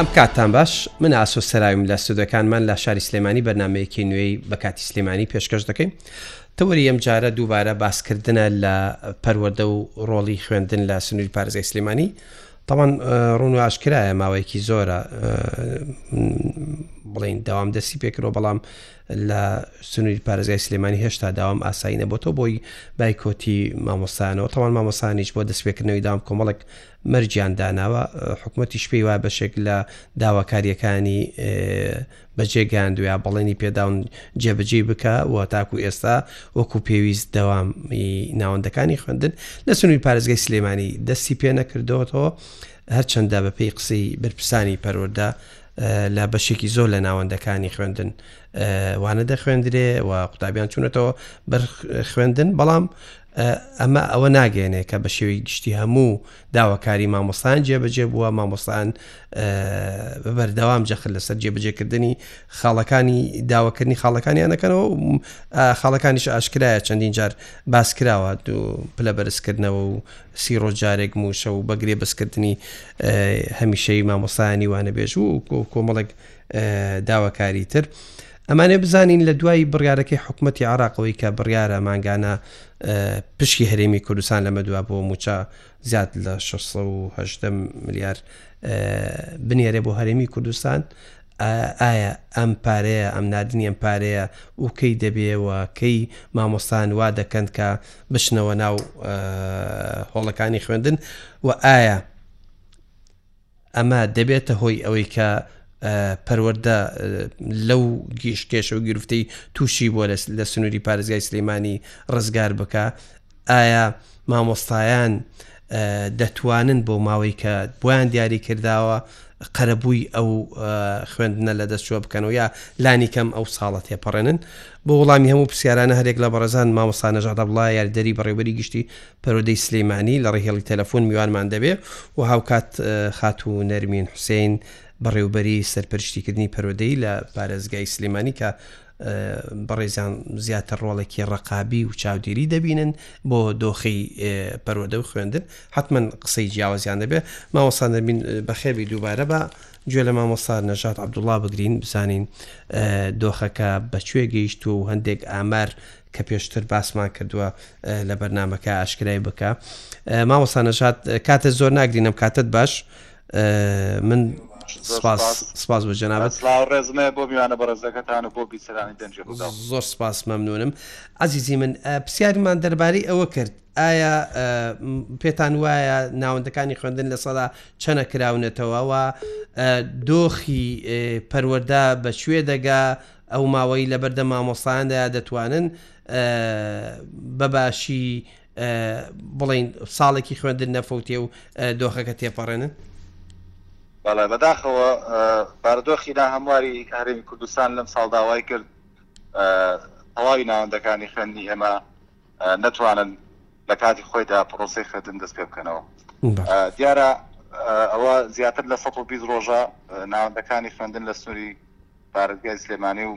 ئەم کاتتان باش من ئاسۆ سەراویم لە سودەکانمان لە شاری سلێمانی بەرنمەیەکی نوێی بە کاتی سلێمانی پێشکەش دەکەین تەوەری ئەم جارە دووبارە باسکردنە لە پەروەدە و ڕۆڵی خوێندن لە سنووری پارێزگای سلێمانی تاوان ڕون و ئاشکرایە ماوەیەکی زۆرە بڵین داوام دەستی پێکرەوە بەڵام لە سنوری پارێزگای سلێمانی هێشتا داوام ئاسایی نەبووەوە بۆی بایکۆتی مامۆسانەوە تەوان مامۆسانیش بۆ دەستپێکردنەوەی داوام کۆمەڵک مەرجیان داناوە حکوومەتیش پێی وایە بەشێک لە داواکاریەکانی بەجێ گەاندویا بەڵێنی پێداون جێبەجێ بکە و تاکو ئێستا وەکو پێویست دەوامی ناوەندەکانی خوێندن لە سنووری پارێزگای سلێمانی دەستی پێ نەکردەوەەوە هەرچەندە بەپی قسەی بەرپرسانی پەروەەردە لە بەشێکی زۆر لە ناوەندەکانی خوێندن وانە دەخوێندرێ و قوتابیان چوونەتەوە بەر خوێندن بەڵام ئەمە ئەوە ناگەێنێ کە بە شێوی گشتی هەموو داواکاری مامۆستان جێبەجێ بووە مامۆستان بەردەوام جەخل لەسەر جێبجێکردنی خاڵەکانی داواکردنی خاڵەکانیانەکەنەوە خاڵەکانیش ئاشکرایە چەندین جار باس کراوە دوو پلە بەرزکردنەوە و سی ڕۆژ جارێک مووشە و بە گرێبەستکردنی هەمیشەی مامۆستایانی وانەبێژ و کۆمەڵێک داواکاری تر. ئەمانێ بزانین لە دوای بڕارەکەی حکوومەتتی عراقەوەی کە بڕیارە مانگانە پشکی هەرێمی کوردستان لەمە دوا بۆ موچە زیاد لە 16 میلیارد بنێرە بۆ هەرێمی کوردستان ئایا ئەم پارەیە ئەم ناردنی ئەم پارەیە و کەی دەبێ و کەی مامۆستایان وا دەکەن کە بچنەوە ناو هۆڵەکانی خوێندن و ئایا ئەمە دەبێتە هۆی ئەوەی کە پەروەەردە لەو گیش کێشە و گرفتەی تووشی بۆ لە سنووری پارێزگای سلەیمانی ڕزگار بکە ئایا مامۆستایان دەتوانن بۆ ماوەی کە بۆیان دیاری کرداوە قەرەبووی ئەو خوێندنە لە دەستچوە بکەنەوە یا لانی کەم ئەو ساڵە تێپەڕێنن بۆ وڵامی هەموو پرسیارانە هەرێک لە بەڕێزان مامۆسانە ژادە بڵا یاردەری بەڕێوبەری گشتی پەرۆدەی سلەیمانی لە ڕێهێڵی تەلەفۆن میوانمان دەبێ و هاوکات خات و نەرمین حوسین بەڕێوبەری سەرپەرشتیکردنی پەرۆدەی لە پارێزگای سلێمانی کە بەڕێزیان زیاتر ڕۆڵێکی ڕقابی و چاودێری دەبینن بۆ دۆخی پەروەدە و خوێندن حتمما قسەی جیاوازیان دەبێت مامۆستا نەبین بەخێبی دووبارە بە گوێ لە مامۆستا نەژات عبدوڵا بگرین بزانین دۆخەکە بەکوێ گەیشت و هەندێک ئامار کە پێشتر باسمان کردووە لە بەرنمەکە ئاشکرای بکە مامۆستا نەژات کاتە زۆر ناگرینم کاتت باش من سپاس سپاس بۆ جەنابەت سلاو ڕێزمێ بۆ میوانە بەڕێزەکەتان و بۆ بیسەرانی دەنجی ڕووداو زۆر سپاس مەمنونم عزیزی من پرسیارمان دەربارەی ئەوە کرد ئایا پێتان وایە ناوەندەکانی خوێندن لە سەدا چەنە کراونەتەوە و دۆخی پەروەەردا بە شوێ دەگا ئەو ماوەی لە بەردە مامۆستایاندا دەتوانن بەباشی بڵین ساڵێکی خوێندن نەفوتێ و دۆخەکە تێپەڕێنن بەڵێ بەداخەوە باردۆخی دا هەمواری هەرێمی کوردستان لەم ساڵداوای کرد تەواوی ناوەندەکانی خوێندنی ئێمە نەتوانن لە کاتی خۆیدا پرۆسی خوێندن دەست پێ بکەنەوە دیارە ئەوە زیاتر لە 120 ڕۆژە ناوەندەکانی خوێندن لە سنووری پارێزگای سلێمانی و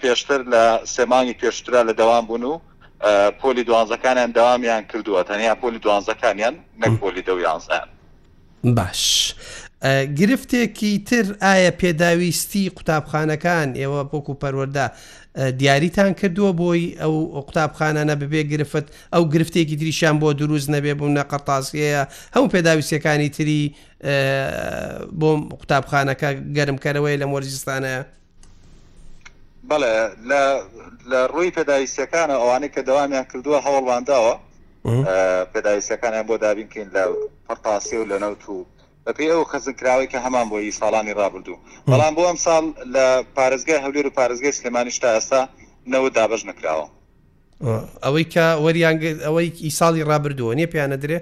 پێشتر لە سێ مانگی پێشوترا لە دەوام بوون و پۆلی دوانزەکانیان دەوامیان کردووە تەنیا پۆلی دوانزەکانیان نەک پۆلی دە و یانزەیان. باش گرفتێکی تر ئایا پێداویستی قوتابخانەکان ئێوە بۆکو پەروەەردە دیاریتان کردووە بۆی ئەو قوتابخانانە ببێ گرفت ئەو گرفتێکی تریشان بۆ دروست نەبێ بوون نە قەرتاسیەیە هەموو پێداویستەکانی تری بۆم قوتابخانەکە گەرمکەرەوەی لەم وەرزستانە بەڵێ لە لە ڕووی پێداویستیەکانە ئەوانەی کە دەوامیان کردووە هەوڵمان داوە پێداویستەکانیان بۆ دابینکەین لە پڕتاسی و لە نەوت و بەپی ئەو خزن کراوەی کە هەمان بۆی ساڵانی ڕابردوو بەڵام بۆ ئەم ساڵ لە پارێزگای هەولێر و پارێزگای سلێمانی شتا ئێستا نەوە دابش نکراوە ئەوەی کە وەریانگرێت ئەوەی ئی ساڵی ڕابردووە نیە پێیانە درێ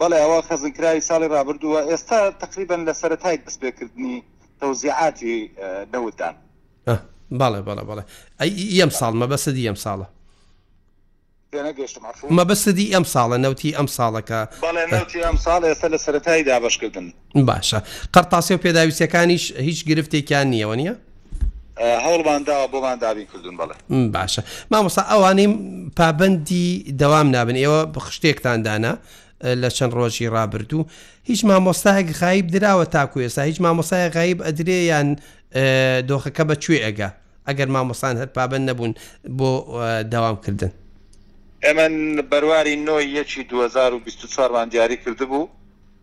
بەڵێ ئەوە خەزنکراوی ساڵی ڕابردووە، ئێستا تەقریبەن لە سەرەتای دەستپێکردنی تەوزیعاتی نەوتدان. ئه بەڵێ بەڵێ بەڵێ ئەی ئی ئەمساڵ مەبەستت ئی ئەمساڵە؟ تێنەگەیشتم عەفو. مەبەستت ئی ئەمساڵە نەوتی ئەمساڵە کە. بەڵێ نەوتی ئەمساڵ ئێستا لە سەرەتای دابەشکردن. باشە قەرتاسیە و پێداویستەکانیش هیچ گرفتێکیان نییە وە نیە؟ هەوڵماندا بۆمان دابی کردوون بڵێ باشە مامۆستا ئەوانەی پابندی دەوام نابن ئێوە بخشتێکتاندانە لە چەند ڕۆژی ڕابردوو هیچ مامۆستایەک غایب دراوە تاکو ئێستا هیچ مامۆستای غایب ئەدرێ یان دۆخەکە بە کوێ ئەگە ئەگەر مامۆستان هەر پابند نەبوون بۆ داوامکردن ئەمن بەرواری نۆی یەکی 2024 مان دیاری کرد بوو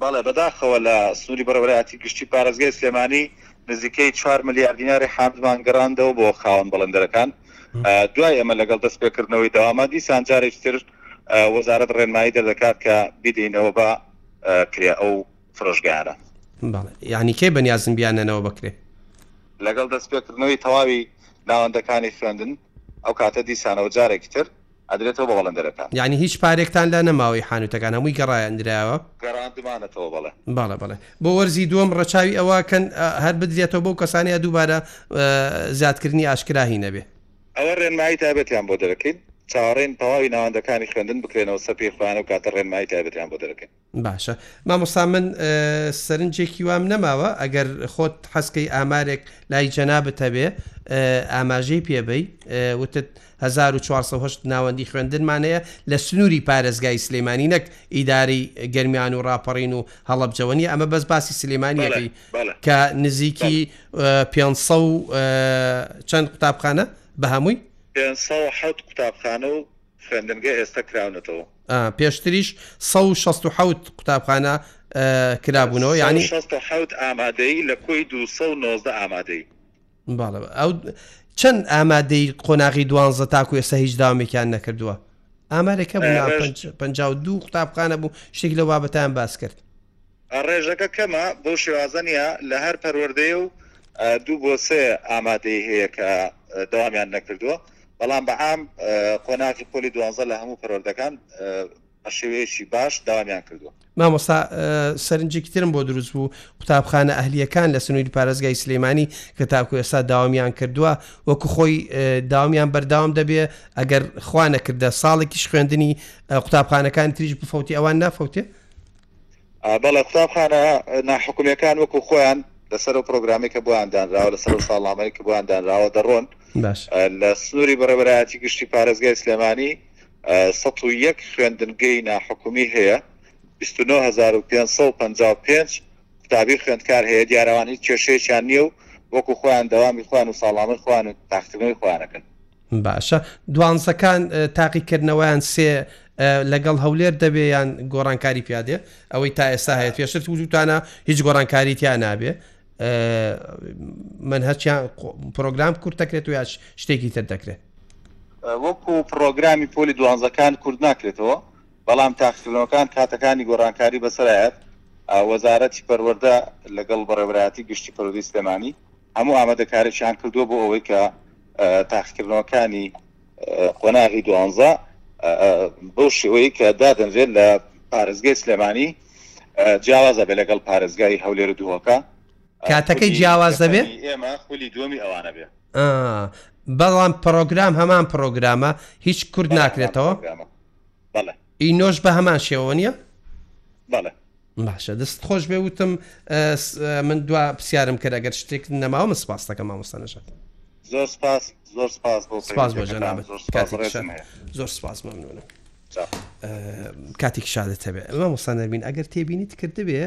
بەڵێ بەداخەوە لە سنوری بەڕێوەبەرایەتی گشتی پارێزگای سلێمانی نزیکەی چوار ملیار دیناری حامدمان گەڕاندەوە بۆ خاوەن بەڵندەرەکان دوای ئەمە لەگەڵ دەست پێکردنەوەی دەوامە دیسان جارێکی تر وەزارەت ڕێنمایی دەردەکات کە بیدەینەوە بە کرێ ئەو فرۆشگایانە. بەڵێ یانی کەی بەنیازن بیانەنەوە بە کرێ؟ لەگەڵ دەست پێکردنەوەی تەواوی ناوەندەکانی خوێندن ئەو کاتە دیسانەوە جارێکی تر. ئەدرێتەوە بە بەڵندەرەکان. یەعنی هیچ پارێکتان لا نەماوەی حانوتەکان هەمووی گەڕایەندرایەوە؟ گەڕاندمانەتەوە بەڵێ. بەڵێ بەڵێ بۆ وەرزی دووەم ڕەچاوی ئەوە کەن هەر بدرێتەوە بەو کەسانەی یا دووبارە زیادکردنی ئاشکرا هی نەبێ. ئەوە ڕێنمایی تایبەتیان بۆ دەرەکەین چاوەڕێین تەواوی ناوەندەکانی خوێندن بکرێنەوە سەر پێی خۆیانەو کاتە ڕێنمایی تایبەتیان بۆ دەرەکەین. باشە مامۆستا من سەرنجێکی وام نەماوە ئەگەر خۆت حەزکەی ئامارێک لای جەنابت هەبێ ئاماژەی پێبەی وتت 1400 ناوەندی خوێندنمانەیە لە سنووری پارێزگای سلێمانی نەک ئیداری گەرمیان و راپەڕین و هەڵبجەوەنی ئەمە بەس باسی سلێمانیەکەی کە نزیکی 500 چەند قوتابخانە بە هەمووی 500 قوتابخانە و خوێندنگە ئێستا کراونەتەوە. ئا پێشتریش سەد و شەست و حەوت قوتابخانە کرابوونەوە یانی شەست و حەوت ئامادەیی لە کۆی دو سەد و نۆزدە ئامادەیی. باڵە ئەو چەند ئامادەی قۆناغی دوانزە تاکو ئێستا هیچ داوامێکیان نەکردووە ئامارێکە پ دوو قوتابخانە بوو شتێک لە بابەتیان باس کرد ڕێژەکە کەمە بەو شێوازە نیە لە هەر پەروەردەیە و دوو بۆ سێ ئامادەی هەیە کە دەوامیان نەکردووە بەڵام بە عام قۆناغی پۆلی دوانزە لە هەموو پەروەردەکان بە شێوەیەکی باش داوامیان کردووە مامۆستا سەرنجێکی ترم بۆ دروست بوو قوتابخانە ئەهلیەکان لە سنووری پارێزگای سلەیمانی کە تاکو ئێستا داوامیان کردووە وەکو خۆی داوامیان بەرداوام دەبێ ئەگەر خوانەکردە ساڵێکیش خوێندنی قوتابخانەکان تریش بفەوتی ئەوان نافەوتێ بەڵێ قوتابخانە ناحکومیەکان وەکو خۆیان لەسەر و پرۆگرامی کە بۆیان دانراوە لەسەر و ساڵنامەی کە بۆیان دانراوە دەڕۆن لە سنووری بەڕێبەرایەتی گشتی پارێزگای سلێمانی 101 خوێندنگەی ناحکومی هەیە 2555 قوتابی خوێندکار هەیە دیارەوان هیچ کێشەیەکیان نییە و وەکو خۆیان دەوامی خوان و ساڵنامەی خوان و تاختنەوەی خوانەکەن باشە دوانزەکان تاقیکردنەوەیان سێ لەگەڵ هەولێر دەبێ یان گۆڕانکاری پیادێ ئەوەی تا ئێستا هەیە پێشتر وجوتانە هیچ گۆڕانکاری تیا نابێ من هەچیان پرۆگرام کورت دەکرێت و یاش شتێکی تر دەکرێت وەکو پرۆگرامی پۆلی دوانزەکان کورد ناکرێتەوە بەڵام تاقیکردنەوەکان کاتەکانی گۆڕانکاری بەسەرایەت وەزارەتی پەروەەردە لەگەڵ بەڕێبراتی گشتی پەرۆدی سلێمانی هەموو ئامادەکارییان کردووە بۆ ئەوەی کە تاقیکردنەوەکانی قۆناغی دوانزە بەو شێوەیە کە دادەنرێت لە پارێزگای سلێمانی جیاواز دەبێت لەگەڵ پارێزگای هەولێر و دهۆکە کاتەکەی جیاواز دەبێت ئێمە خولی دووەمی ئەوانە بێ بەڵام پرۆگرام هەمان پرۆگرامە هیچ کورد ناکرێتەوە. بەڵێ ئینۆش بە هەمان شێوە نییە بەڵێ باشە دەست خۆش بێ وتم من دو پرسیارم کرد ئەگەر شتێک نەماوە من سپاس دەکەم مامۆستا نەژات زۆر سپاس زۆر سپاس بۆ سپاس بۆ جەناب زۆر سپاس مەمنونم کاتێک شادت هەبێ ئەمە مستانەرمین ئەگەر تێبینیت کردبێ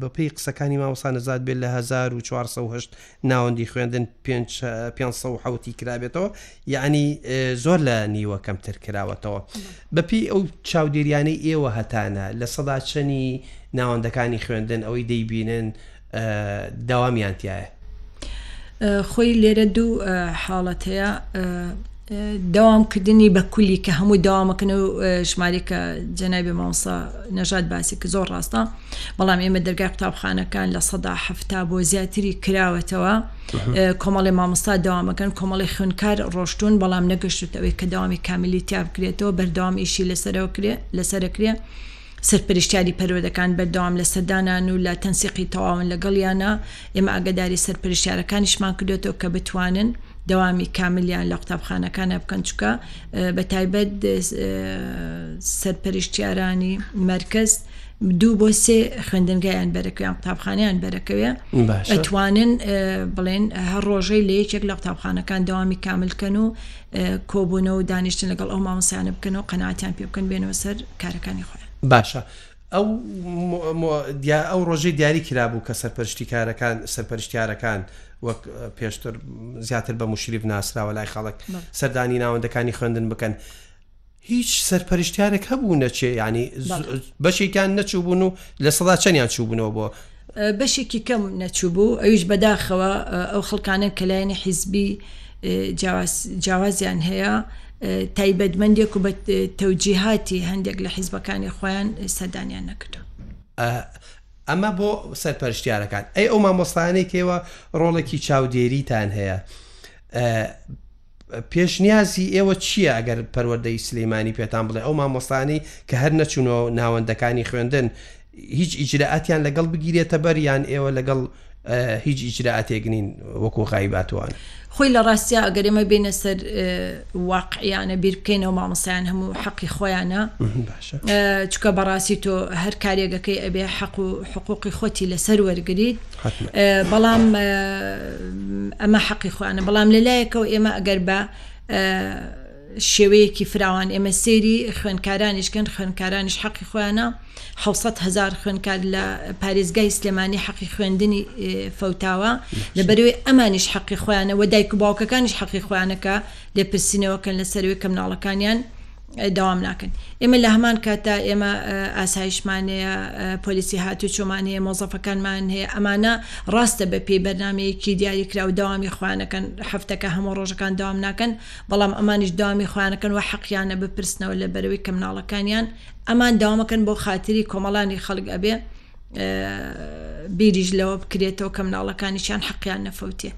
بەپی قسەکانی ماوەسانەزاد بێت لە 1970 ناوەندی خوێندن پێنج پێنج سەد و حەوت ی کرابێتەوە یعنی زۆر لە نیوە کەمتر کراوەتەوە بەپی ئەو چاودێریانەی ئێوە هەتانە لە سەدا چەنی ناوەندەکانی خوێندن ئەوەی دەیبینن داوامیان تایە خۆی لێرە دوو حاڵەتەیە دەوام کردنی بە کولی کە هەموو دەوامەکەن و ژمارەی کە جەنابی مامۆستا نەژاد باسی کە زۆر ڕاستە بەڵام ئێمە دەرگای قوتابخانەکان لە سەدا هەفتا بۆ زیاتری کراوەتەوە کۆمەڵی مامۆستا دەوامەکەن کۆمەڵی خوێنکار ڕۆشتون بەڵام نەگەشتوتەوەی کە داوامی کامیلی تیا بکرێتەوە بەردەوام ئیشی لەسەرەوە کرێ لەسەرەکرێ سەرپەرشتیاری پەروەردەکان بەردەوام لە سەردانان و لە تەنسیقی تەواون لەگەڵیانە، ئێمە ئاگەداری سەرپەرشتیارەکانیشمان کردۆتەوە کە بتوانن دەوامی کاملیان لە قوتابخانەکانا بکەن چونکە بە تایبەت سەرپەرشتیارانی مەرکەز دوو بۆ سێ خوێندنگایان بەرەکەیان قوتابخانیان بەرەکەوێ ئەتوانن بڵێن هەر ڕۆژەی لە یەکێک لە قوتابخانەکان دەوامی کاملکەن و کۆبوونەوە و دانیشتن لەگەڵ ئەو مامۆستایانە بکەن و قەناعەتیان پێ بکەن بێنەوە سەر کارەکانی خۆیان. باشە ئەو ئەو ڕۆژەی دیاری کرابوو کە سەرپەرشتیکارەکان سەرپەرشتیارەکان وەک پێشتر زیاتر بە مشریف ناسراوە لای خەڵک سەردانی ناوەندەکانی خوێندن بکەن هیچ سەرپەرشتیارێک هەبوو نەچێ ینی بەشێکیان نەچووبوون و لە سەدا چەندیان چووبنەوە بۆ بەشێکی کەم نەچوو بوو ئەویش بەداخەوە ئەو خەڵکانە کە لایەنی حیزبی جیاوازیان هەیە تایبەتمەندێک و بە تەوجیهاتی هەندێک لە حیزبەکانی خۆیان سەردانیان نەکردو ئەمە بۆ سەرپەرشتیارەکان ئەی ئەو مامۆستانێکەوە ڕۆڵێکی چاودێریتان هەیە پێشنیازی ئێوە چییە ئەگەر پەروەردەی سلیمانی پێتان بڵێ ئەو مامۆستانی کە هەر نەچوونەوە ناوەندەکانی خوێندن هیچ ئیجرراعاتیان لەگەڵ بگیرێتە بەریان ئێوە لەگەڵ هیچ ئیجرراعاتێک نین وەکو غایباتوان. خۆی لە ڕاستیا ئەگەر ئێمە بینە سەر واقعیانە بیر بکەینەوە مامۆسایان هەموو حەقی خۆیانە چونکە بەڕاستی تۆ هەر کارێک ئەکەی ئەبێ حەق و حقوقی خۆتی لەسەر وەرگریت بەڵام ئەمە حەقی خوانە بەڵام لەلایەکەوە ئێمە ئەگەر بە شێوەیەکی فراوان ئێمە سێری خوێنکارانیش کەن خوێنکارانیش حەقی خۆیانە حوسەت هزار خوێنکار لە پارێزگای سلێمانی حەقی خوێندنی فەوتاوە لە بەروی ئەمانیش حەقی خۆیانە وە دایک و باوکەکانیش حەقی خۆیانەکە لێپرسینەوەکەن لە سەروی کە مناڵەکانیان داوام ناکەن ئێمە لە هەمان کاتدا ئێمە ئاسایشمان هەیە پۆلیسی هاتو چۆمان هەیە مۆزەفەکانمان هەیە ئەمانە ڕاستە بە پێی بەرنمەیەکی دیاریکرا و داوامی خوانەکەن هەفتەکە هەموو ڕۆژەکان داوام ناکەن بەڵام ئەمانیش داوامی خوانەکەن و حەقیانە بپرسنەوە لە بەرەوەی کە مناڵەکانیان ئەمان داوامەکەن بۆ خاتری کۆمەڵانی خەڵک ئەبێ بیریش لەوە بکرێتەوە کە مناڵەکانیشیان حەقیان نەفەوتێ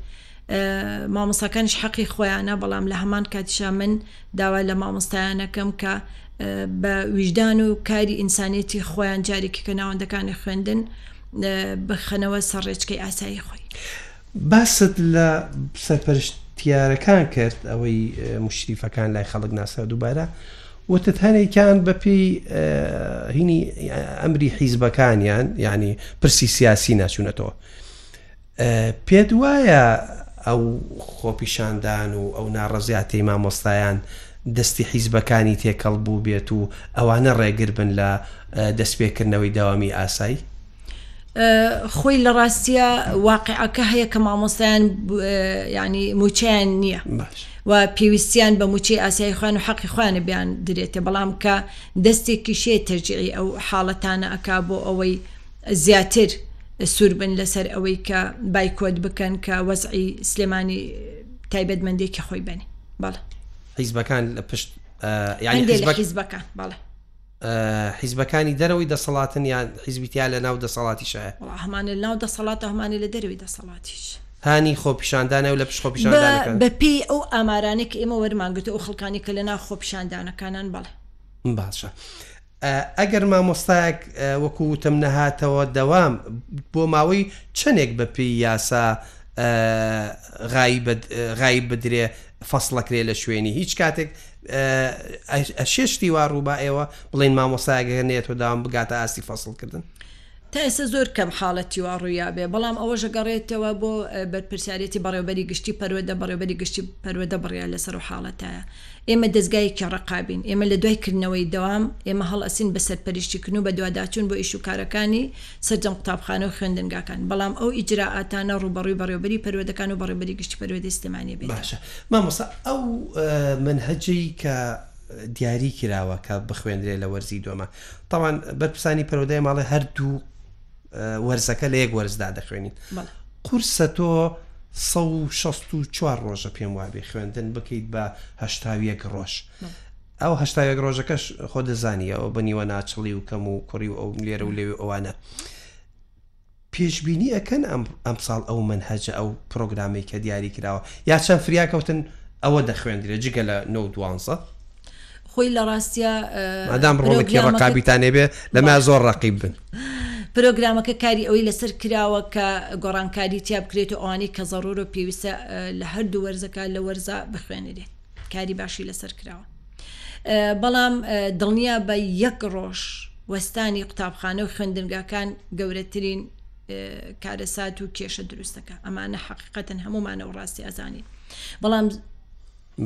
مامۆستاکانیش حەقی خۆیانە بەڵام لە هەمان کاتیشا من داوای لە مامۆستایانەکەم کە بە ویژدان و کاری ئینسانێتی خۆیان جارێکی کە ناوەندەکانی خوێندن بخەنەوە سەرڕێچکەی ئاسایی خۆی باست لە سەرپەرشتیارەکان کرد ئەوەی مشریفەکان لای خەڵک ناسرا دووبارە وتت هەنێکیان بەپی هینی ئەمری حیزبەکانیان یعنی پرسی سیاسی ناچوونەتەوە پێت وایە ئەو خۆپیشاندان و ئەو ناڕەزیاتەی مامۆستایان دەستی حیزبەکانی تێکەڵ بووبێت و ئەوانە ڕێگر بن لە دەستپێکردنەوەی دەوامی ئاسای؟ خۆی لە ڕاستیە واقعەکە هەیە کە مامۆستایان ینی موچیان نییە و پێویستیان بە موچەی ئاسایی خوان و حەقی خوانە بیان درێتە بەڵام کە دەستێکی شێ تەرجعی ئەو حاڵەتانە ئەک بۆ ئەوەی زیاتر سور بن لەسەر ئەوەی کە بایکۆت بکەن کە وەزعی سلێمانی تایبەتمەندێکی خۆی بەنی بەڵێ حیزبەکان لە پشت یعنی حیزبەکان بەڵێ حیزبەکانی دەرەوەی دەسەڵاتن یان حیزبیتیا لە ناو دەسەڵاتی شایە هەمانە ناو دەسەڵات هەمانی لە دەروی دەسەڵاتیش هانی خۆپیشاندانە و لە پشت خۆپیشاندان بەپی ئەو ئامارانێک ئێمە وەرمانگرتە ئەو خەڵکانی کە لە ناو خۆپیشاندانەکانان بڵێ باشە ئەگەر مامۆستایەک وەکو وتم نەهاتەوە دەوام بۆ ماوەی چەندێک بە پێی یاسا غایب بدرێ فەسڵەکرێ لە شوێنی هیچ کاتێک ئەشێ شتی وا ڕووبائەوە بڵین مامۆسایگەهێنێتەوە داوام بگاتە ئاستی فەسڵکردن؟ تا ئێستا زۆر کەم حاڵەتی وا ڕوویابێ، بەڵام ئەوەش ئەگەڕێتەوە بۆ بەرپرسیارێتی بەڕێوەبەری گشتی پەروەدە، بەڕێوەبەری گشتی پەروەدە بڕیار لەسەر ئەو حاڵەتایە. ئێمە دەزگایەکی ڕقابین، ئێمە لە دوای کردنەوەی دەوام، ئێمە هەڵئەسین بە سەرپەرشتیکردن و بەدواداچوون بۆ ئیش و کارەکانی سەرجەم قوتابخانە و خوێندنگاکان، بەڵام ئەو ئیجرائاتانە ڕووبەڕووی بەڕێوەبەری پەروەدەکان و بەڕێوەبەری گشتی پەروەدەی سلێمانی بێت. باشە مامۆستا ئەو مەنهەجەی کە دیاری کراوە کە بخوێندرێ لە وەرزی دووەمە تاوان بەرپرسانی پەرۆدای ماڵێ هەردوو وەرزەکە لە یەک وەرزدا دەخوێنین قورسە تۆ 1664 ڕۆژە پێم وابێ خوێندن بکەیت بە هەشتاویەک ڕۆژ ئەو هەشتاوێک ڕۆژەکەش خۆ دەزانیەوە بە نیوە ناچڵی و کەم و کوڕی و ئەو لێرە و لێوێ ئەوانە پێشبینی ئەکەن ئەم ئەمساڵ ئەو مەنهەجە ئەو پرۆگرامەی کە دیاری کراوە یا چەند فریاکەوتن ئەوە دەخوێندرێ جگە لە نۆ و دوانزە؟ خۆی لە ڕاستیا مادام ڕۆڵێکی ڕقابیتان هەبێ لەمە زۆر ڕقیب بن. پرۆگرامەکە کاری ئەوەی لەسەر کراوە کە گۆڕانکاری تیا بکرێت و ئەوانەی کە زەڕوورە و پێویستە لە هەردوو وەرزەکە لە وەرزە بخوێنرێت. کاری باشی لەسەر کراوە بەڵام دڵنیا بە یەک ڕۆژ وەستانی قوتابخانە و خوێندنگاکان گەورەترین کارەسات و کێشە دروستەکە ئەمانە حقیقەتن هەمومانە و ڕاستی ئەزانین بەڵام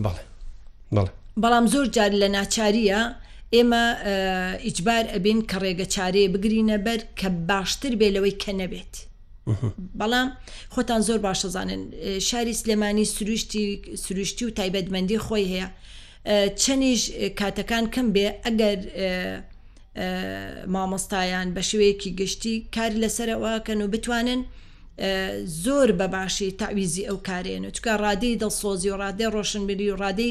بەڵێ بەڵێ بەڵام زۆر جار لە ناچاریە ئێمە ئیجبار ئەبین کە ڕێگە چارەیە بگرینە بەر کە باشتر بێ لەوەی کە نەبێت بەڵام خۆتان زۆر باشەزانن شاری سلێمانی سروشتی سروشتی و تایبەتمەندی خۆی هەیە چەنیش کاتەکان کەم بێ ئەگەر مامۆستایان بە شوەیەکی گشتی کار لەسەرەوە کەن و بتوانن زۆر بەباشی تاویزی ئەو کارێن و چکە ڕادی دڵسۆزی و ڕادێ ڕۆشنبیری و ڕادی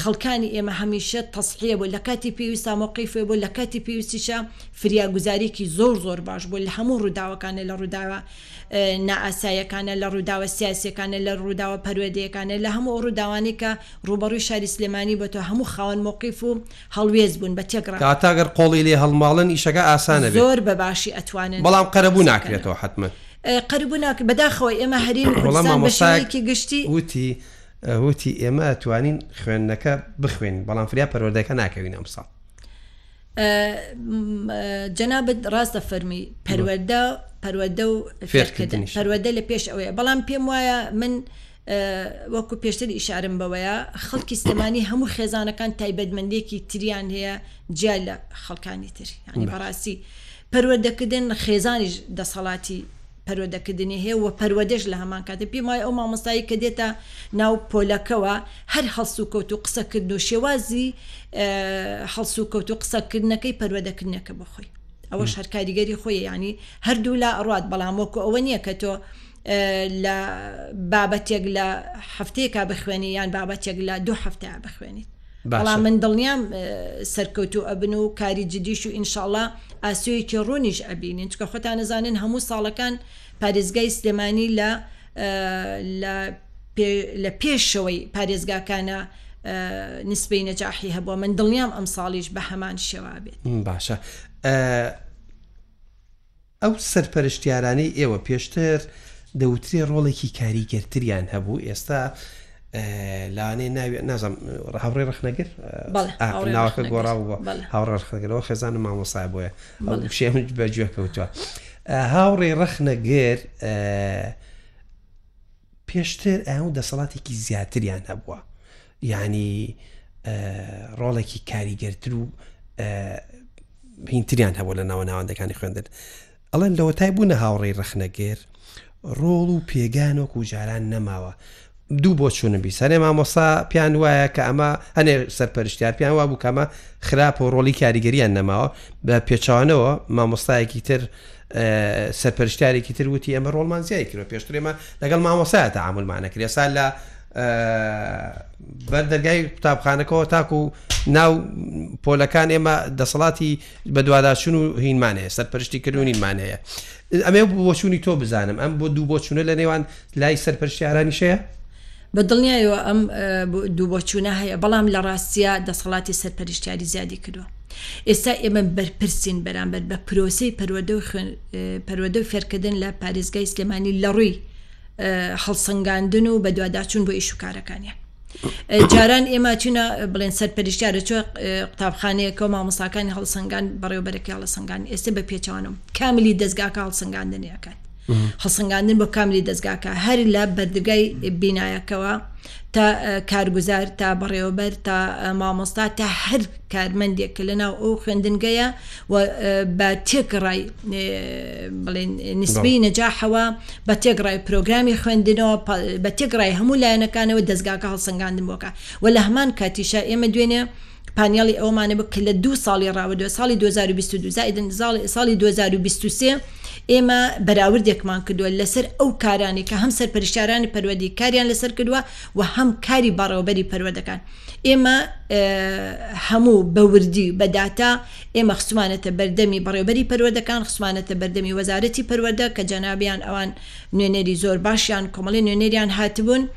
خەڵکانی ئێمە هەمیشە تەسحە بۆ لە کاتی پێویستامۆ قیفێ بۆ لە کاتی پێویستیشە فریاگوزاریەکی زۆر زۆر باش بوو لە هەموو ڕووداوەکانە لە ڕووداوە نائاسایەکانە لە ڕووداوە سیاسیەکانە لە ڕووداوە پەروەدەیەکانە لە هەموو ئەو ڕووداوانەی کە ڕووبەڕووی شاری سلێمانی بۆتەوە هەموو خاوەن مەوقیف و هەڵوێست بوون بە تێک ڕا. کەواتە گەر قۆڵی لێ هەڵماڵن ئیشەکە ئاسان ئەبێت. زۆر بە باشی ئەتوانن. بەڵام قەرەبوو ناکرێتەوە حەتمەن. قەرەبوو ناکرێت بەداخەوە ئێمە هەرێمی کوردستان بە شێوەیەکی گشتی. بەڵام مامۆستایەک وتی وتی ئێمە ئەتوانین خوێندنەکە بخوێنین بەڵام فریا پەروەردەکە ناکەوین ئەمساڵ. جەنابت ڕاست دەفەرمی پەروەدە پەروەدە و پەروەدە لە پێش ئەوەیە بەڵام پێم وایە من وەکو پێشتر ئیشارم بەوەیە خەڵکی سلێمانی هەموو خێزانەکان تایبەتمەندێکی تریان هەیە جیا لە خەڵکانی تر ینی بەڕاستی پەروەردەکردن خێزانیش دەسەڵاتی پەروەدەکردنی هەیە و پەروەدەش لە هەمان کاتدا پێم وایە ئەو مامۆستایەی کە دێتە ناو پۆلەکەوە هەر هەڵسوکەوت و قسەکردن و شێوازی هەڵسوکەوت و قسەکردنەکەی پەروەدەکردنەکە بۆ خۆی ئەوەش هەر کاریگەری خۆی ینی هەردوو لا ئەڕات بەڵام وەکو ئەوە نییە کە تۆ لە بابەتێک لە هەفتەیەکا بخوێنی یان بابەتێک لە دوو هەفتە بخوێنیت بەڵام من دڵنیام سەرکەوتوو ئەبن و کاری جدیش و ئینشاڵا ئاسۆیەکی ڕوونیش ئەبینین چکە خۆتان ئەزانن هەموو ساڵەکان پارێزگای سلێمانی لە لە پێشەوەی پارێزگاکانە نسبەی نەجاحی هەبووە من دڵنیام ئەم ساڵیش بە هەمان شێوا بێت باشە ئەو سەرپەرشتیارانەی ئێوە پێشتر دەوترێ ڕۆڵێکی کاریگەرتریان هەبوو ئێستا لانێ ناوێ نازم هاوڕێ ڕخنەگر ناوەکە گۆڕاوە هاوڕێ ڕخنەگەرەوە خێزان مامۆسا بۆیە شێ بەگوێ کەوتووە هاوڕێ ڕخنەگر پێشتر ئەو دەسەڵاتێکی زیاتریان هەبووە یعنی ڕۆڵێکی کاریگەرتر و هینتریان هەبوو لە ناوە ناوەندەکانی خوێندن ئەڵێن لەوەتای بوونە هاوڕێی ڕخنەگەر ڕۆڵ و پێگان وەکو جاران نەماوە دوو بۆ چوونم بی سەرێ مامۆسا پیان وایە کە ئەمە هەنێ سەرپەرشتیار پیان وا بوو کەمە خراپ و ڕۆلی کاریگەریان نەماوە بە پێچوانەوە مامۆستایەکی تر سەرپەرشتیارێکی تر وتی ئێمە ڕۆڵمان زیای کردوە پێشتر ئێمە لەگەڵ مامۆسایە تەعاملمان نەکرد ئێستا لە بەر دەرگای قوتابخانەکەەوە تاکو و ناو پۆلەکان ئێمە دەسەڵاتی بەدواداچون و هینمان هەیە سەرپەرشتی کردونینمان هەیە ئەمێ بۆچوونی تۆ بزانم ئەم بۆ دوو بۆچوونە لە نێوان لای سەرپەرشتیارانیشەیە بە دڵنیایەوە ئەم دوو بۆچوونە هەیە، بەڵام لە ڕاستیا دەسەڵاتی سەرپەرشتیاری زیادی کردووە. ئێستا ئێمە بەرپرسین بەرامبەر بە پرۆسەی پەروەردە و فێرکردن لە پارێزگای سلێمانی لە ڕووی هەڵسەنگاندن و بەدواداچوون بۆ ئیش و کارەکانیان. جاران ئێمە چوونە بڵێن سەرپەرشتیارە چۆ قوتابخانەیەکە و مامۆساکانی هەڵسەنگان بەڕێوبەرەکە هەڵسەنگان ئێستا بە پێچوانم کاملی دەستگاکە هەڵسەنگاندنیەکان. هەڵسەنگاندن بۆ کاملی دەزگاکە هەر لە بەردگای بینایەکەوە تا کارگوزار تا بەڕێوەبەر تا مامۆستا تا هەر کارمەندێک کە لەناو ئەو خوێندنگەیە و بە تێکڕای بڵێن نسبی نەجاحەوە بە تێکڕای پرۆگرامی خوێندنەوە بە تێکڕای هەموو لایەنەکانەوە دەستگاکە هەڵسەنگاندن بۆکە و لە هەمان کاتیشە ئێمە دوێنێ پانێڵی ئەوەمانە بک کە لە دوو ساڵی ڕابردوە ساڵی 2022 زائدن ساڵی 2023 ئێمە بەراوردێکمان کردووە لەسەر ئەو کارانی کە هەم سەر پەرشارانی پەروەدی کاریان لەسەر کردووە و هەم کاری بەڕێوبەری پەروەدەکان ئێمە هەموو بەوردی بەداتا ئێمە خسومانەتە بەردەمی بەڕێوبەری پەروەدەکان خسومانەتە بەردەمی وەزارەتی پەروەدە کە جەنابیان ئەوان نوێنەری زۆر باشیان کۆمەڵی نوێنەریان هاتبوون و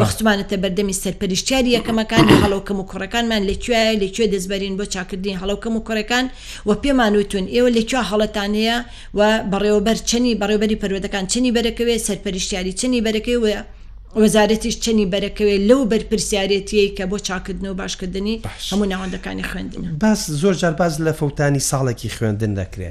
بەخشتمانەتە بەردەمی سەرپەرشتیاری یەکەمەکان لە هەڵۆ کەم و کوڕەکانمان لە کوێایە لە کوێ دەستبەرین بۆ چاکردنی هەڵۆ کەم و کوڕەکان وە پێمان وتون ئێوە لە کوێ هەڵەتان هەیە و بەڕێوەبەر چەنی بەڕێوەبەری پەروەردەکان چەنی بەرەکەوێ سەرپەرشتیاری چەنی بەرەکەی وە وەزارەتیش چەنی بەرەکەوێ لەو بەرپرسیارێتیەی کە بۆ چاکردن و باشکردنی هەموو ناوەندەکانی خوێندنە. باس زۆر جار باس لە فەوتانی ساڵێکی خوێندن دەکرێ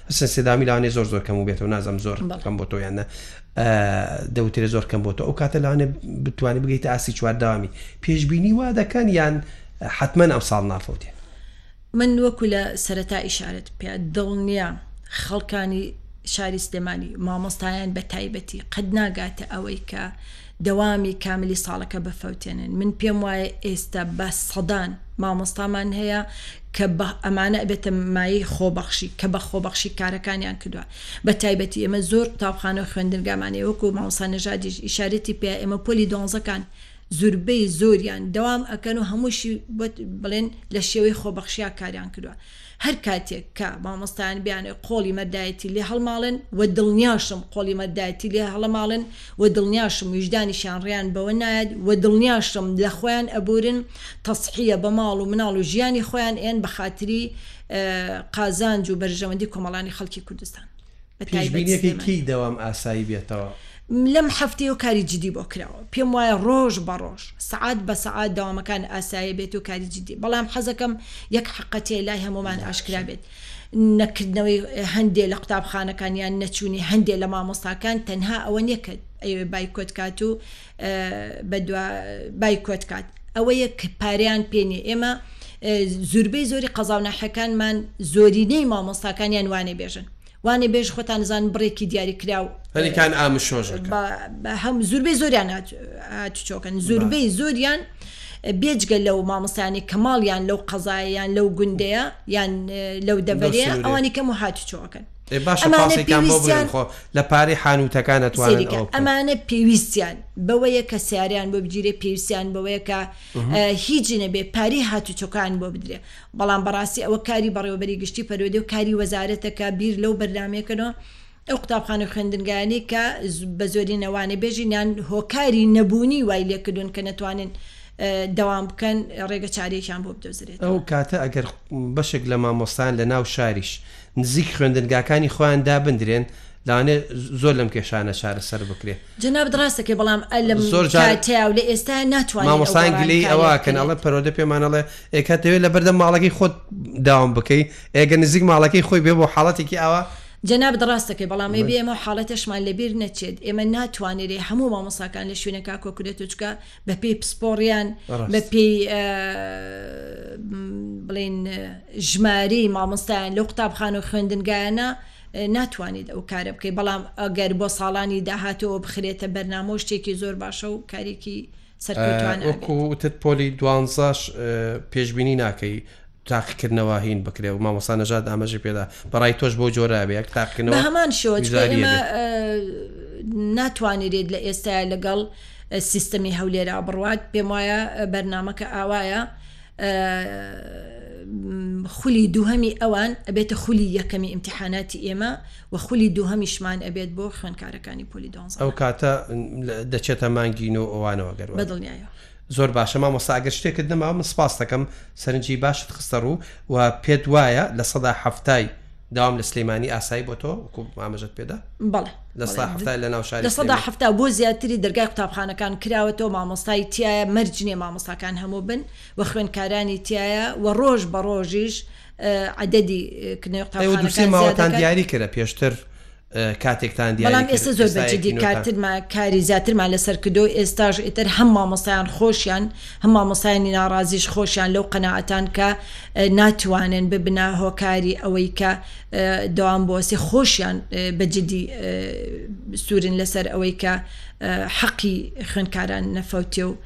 حسن سدامی لانێ زۆر زۆر کەمو بێتەوە نازم زۆر کەم بۆ تۆ یانە دەوترێ زۆر کەم بۆ تۆ ئەو کاتە لانێ بتوانانی بگەیت ئاسی چوارداوامی پێشببینی وا دەکەن یان حتمما ئەم ساڵ نافەوتێ من وەکو لە سەرەتا ئیشارەت پێ دڵنیا خەڵکانی شاری سلێمانی مامۆستایان بە تایبەتی قەت ناگاتە ئەوەی کە دەوامی کاملی ساڵەکە بفەوتێنن من پێم وایە ئێستا بە سەدان مامۆستامان هەیە کە بە ئەمانە ئەبێتە مایەی خۆبەخشی کە بە خۆبەخشی کارەکانیان کردووە بە تایبەتی ئێمە زۆر قوتابخانە و خوێندنگامانەیە وەکو مامۆستا نەژادیش ئیشارەتی پێ ئێمە پۆلی دۆنزەکان زوربەی زۆریان دەوام ئەکەن و هەمووشی بڵێن لە شێوەی خۆبەخشیا کاریان کردووە هەر کاتێک کە مامۆستایان بیانەوێت قۆڵی مەردایەتی لێ هەڵماڵێن و دڵنیاشم قۆڵی مەردایەتی لێ هەڵەماڵێن و دڵنیاشم ویژدانیشیان ڕێیان بەوە نایەت و دڵنیاشم لە خۆیان ئەبورن تەزحیە بە ماڵ و مناڵ و ژیانی خۆیان ئێن بە خاتری قازانج و بەرژەوەندی کۆمەڵانی خەڵکی کوردستان. پیشبینیەکەی کەی دەوام ئاسایی بێتەوە؟ لەم هەفتەیەو کاری جدی بۆ کراوە پێم وایە ڕۆژ بە ڕۆژ سەعات بە سەعات دەوامەکان ئاسایی بێت و کاری جدی بەڵام حەزەکەم یەک حەقە تێ لای هەموومان ئاشکرا بێت نەکردنەوەی هەندێ لە قوتابخانەکان یان نەچوونی هەندێ لە مامۆستاکان تەنها ئەوە نیە کە ئەوێ بایکۆت کات و بەدوا بایکۆت کات ئەوەیە کە پاریان پێنی ئێمە زوربەی زۆری قەزااو ناحەکانمان زۆرینەی مامۆستاکانیان وانێ بێژن وانێ بێژ خۆتان زان بڕێکی دیاری کرا و هەنیکان ئامشۆژ هەم زوربەی زۆریان چۆکن زوربەی زۆریان بێجگە لەو مامۆستانی کە ماڵیان لەو قەزایان لەو گوندەیە یان لەو دەبەرەیە ئەوانی کەم و هاتی چۆکن ئێ باشە ئەمانە پاسێکیان بۆ بگرن پێویستیان خۆ لە پارەی حانووتەکان ئەتوانن سەیریکە ئەوە بکەن ئەمانە پێویستیان بەوەیە کە سیارەیان بۆ بگیرێ پێویستیان بەوەیە کە ئە، هیچی نەبێ پارەی هاتوچۆکان بۆ بدرێ بەڵام بەڕاستی ئەوە کاری بەڕێوەبەری گشتی پەروەدە و کاری وەزارەتە کە بیر لەو بەرنامەیە کەنەوە ئەو قوتابخانە و خوێندنگایانەی کە زو بە زۆرینە وانەبێژن یان هۆکاری نەبوونی وای لێ کردوون کە نەتوانن ئە، دەوام بکەن ڕێگە چارەیەکیان بۆ بدۆزرێتەوە. ئەو کاتە ئەگەر بەشێک لە مامۆستایان لە ناو شاریش نزیک خوێندنگاکانی خۆیان دابندرێن لەوانەیە زۆر لەم کێشانە چارەسەر بکرێ. جەنابت ڕاست دەکەی بەڵام ئە لەم زۆر جار کاتەیا و لە ئێستا ناتوانین ئەو مامۆستایان گۆڕانکاریە گلەیی ئەوە کەن بکەین. ئەڵێ پەروەردە پێمان ئەڵێ ئێ کە دەوێت لە بەردەم ماڵەکەی خۆت داوام بکەی ئێ گەر نزیک ماڵەکەی خۆی بێ بۆ حاڵەتێکی ئاوا جەنابت ڕاست دەکەی بەڵام ئەبێ ئێمە و حاڵەتەشمان لەبیر نەچێت ئێمە ناتوانرێ هەموو مامۆستاکان لە شوێنەکا کۆکرێتەوە چونکە بەپێی پسپۆڕیان بەپێی بڵین ژماری مامۆستایان لەو قوتابخان و خوێندنگایانە ناتوانیت ئەو کارە بکەیت بەڵام ئەگەر بۆ ساڵانی داهاتەوە بخرێتە بەرنامە شتێکی زۆر باشە و کارێکی سەرکەوتوان وەکوتت پۆلی دوانزاش پێشببینی ناکەی تاقیکردنەوە هین بکرێ و مامۆستا نەژاد ئامەژی پێدا بەڕای تۆش بۆ جۆرە بێک تاقیکردنەوە بە هەمان شێوە چونکە وزاریە ئێمە بێت. ە، ناتوانرێت لە ئێستایا لەگەڵ ە، سیستەمی هەولێرا بڕوات، پێم وایە ە، بەرنامەکە ئاوایە، ە، ە، خولی دووهەمی ئەوان ئەبێتە خولی یەکەمی ئیمتیحاناتی ئێمە و خولی دووهەمیشمان ئەبێت بۆ خوێندکارەکانی پۆلی دوانزە. ئەوکاتە م، دەچێتە مانگی نۆ ئەوانەوە گەر وا بە بێت. دڵنیایەوە. زۆر باشە مامۆستا ئەگەر شتێکت نەماوە من سپاستەکەم سەرنجی باشت خستە ڕوو و پێت وایە لە سەدا حەفتای داوام لە سلەیمانی ئاسایی بۆ تۆ وەکو ئاماژەت پێدا بەڵێ لە سەدا حەفتا لە ناو شاری لە سەدا سلێمانی حەفتا بۆ زیاتری دەرگای قوتابخانەکان کراوەتەوە مامۆستای تایە مەرج نییە مامۆستاکان هەموو بن و خوێندکارانی تایە و ڕۆژ بە ڕۆژیش ئەدەدی کنێ ئێوە دوو سێ قوتابخانەکان ماوەتان زیادەکەن دیاری کرا پێشتر کاتێکتان دیاری کرد ئێستا یەکی نوێتان. بەڵام ئێستا زۆر بە جدی کارترمان کاری زیاترمان لەسەر کردوە و ئێستاش ئیتر هەم مامۆستایان خۆشیان هەم مامۆستایانی ناڕازیش خۆشیان لەو قەناعەتان کە ناتوانن ببنە هۆکاری ئەوەی کە دەوام بوەستێ خۆشیان بە جدی سورن لەسەر ئەوەی کە حەقی خوێنکاران نەفەوتێ و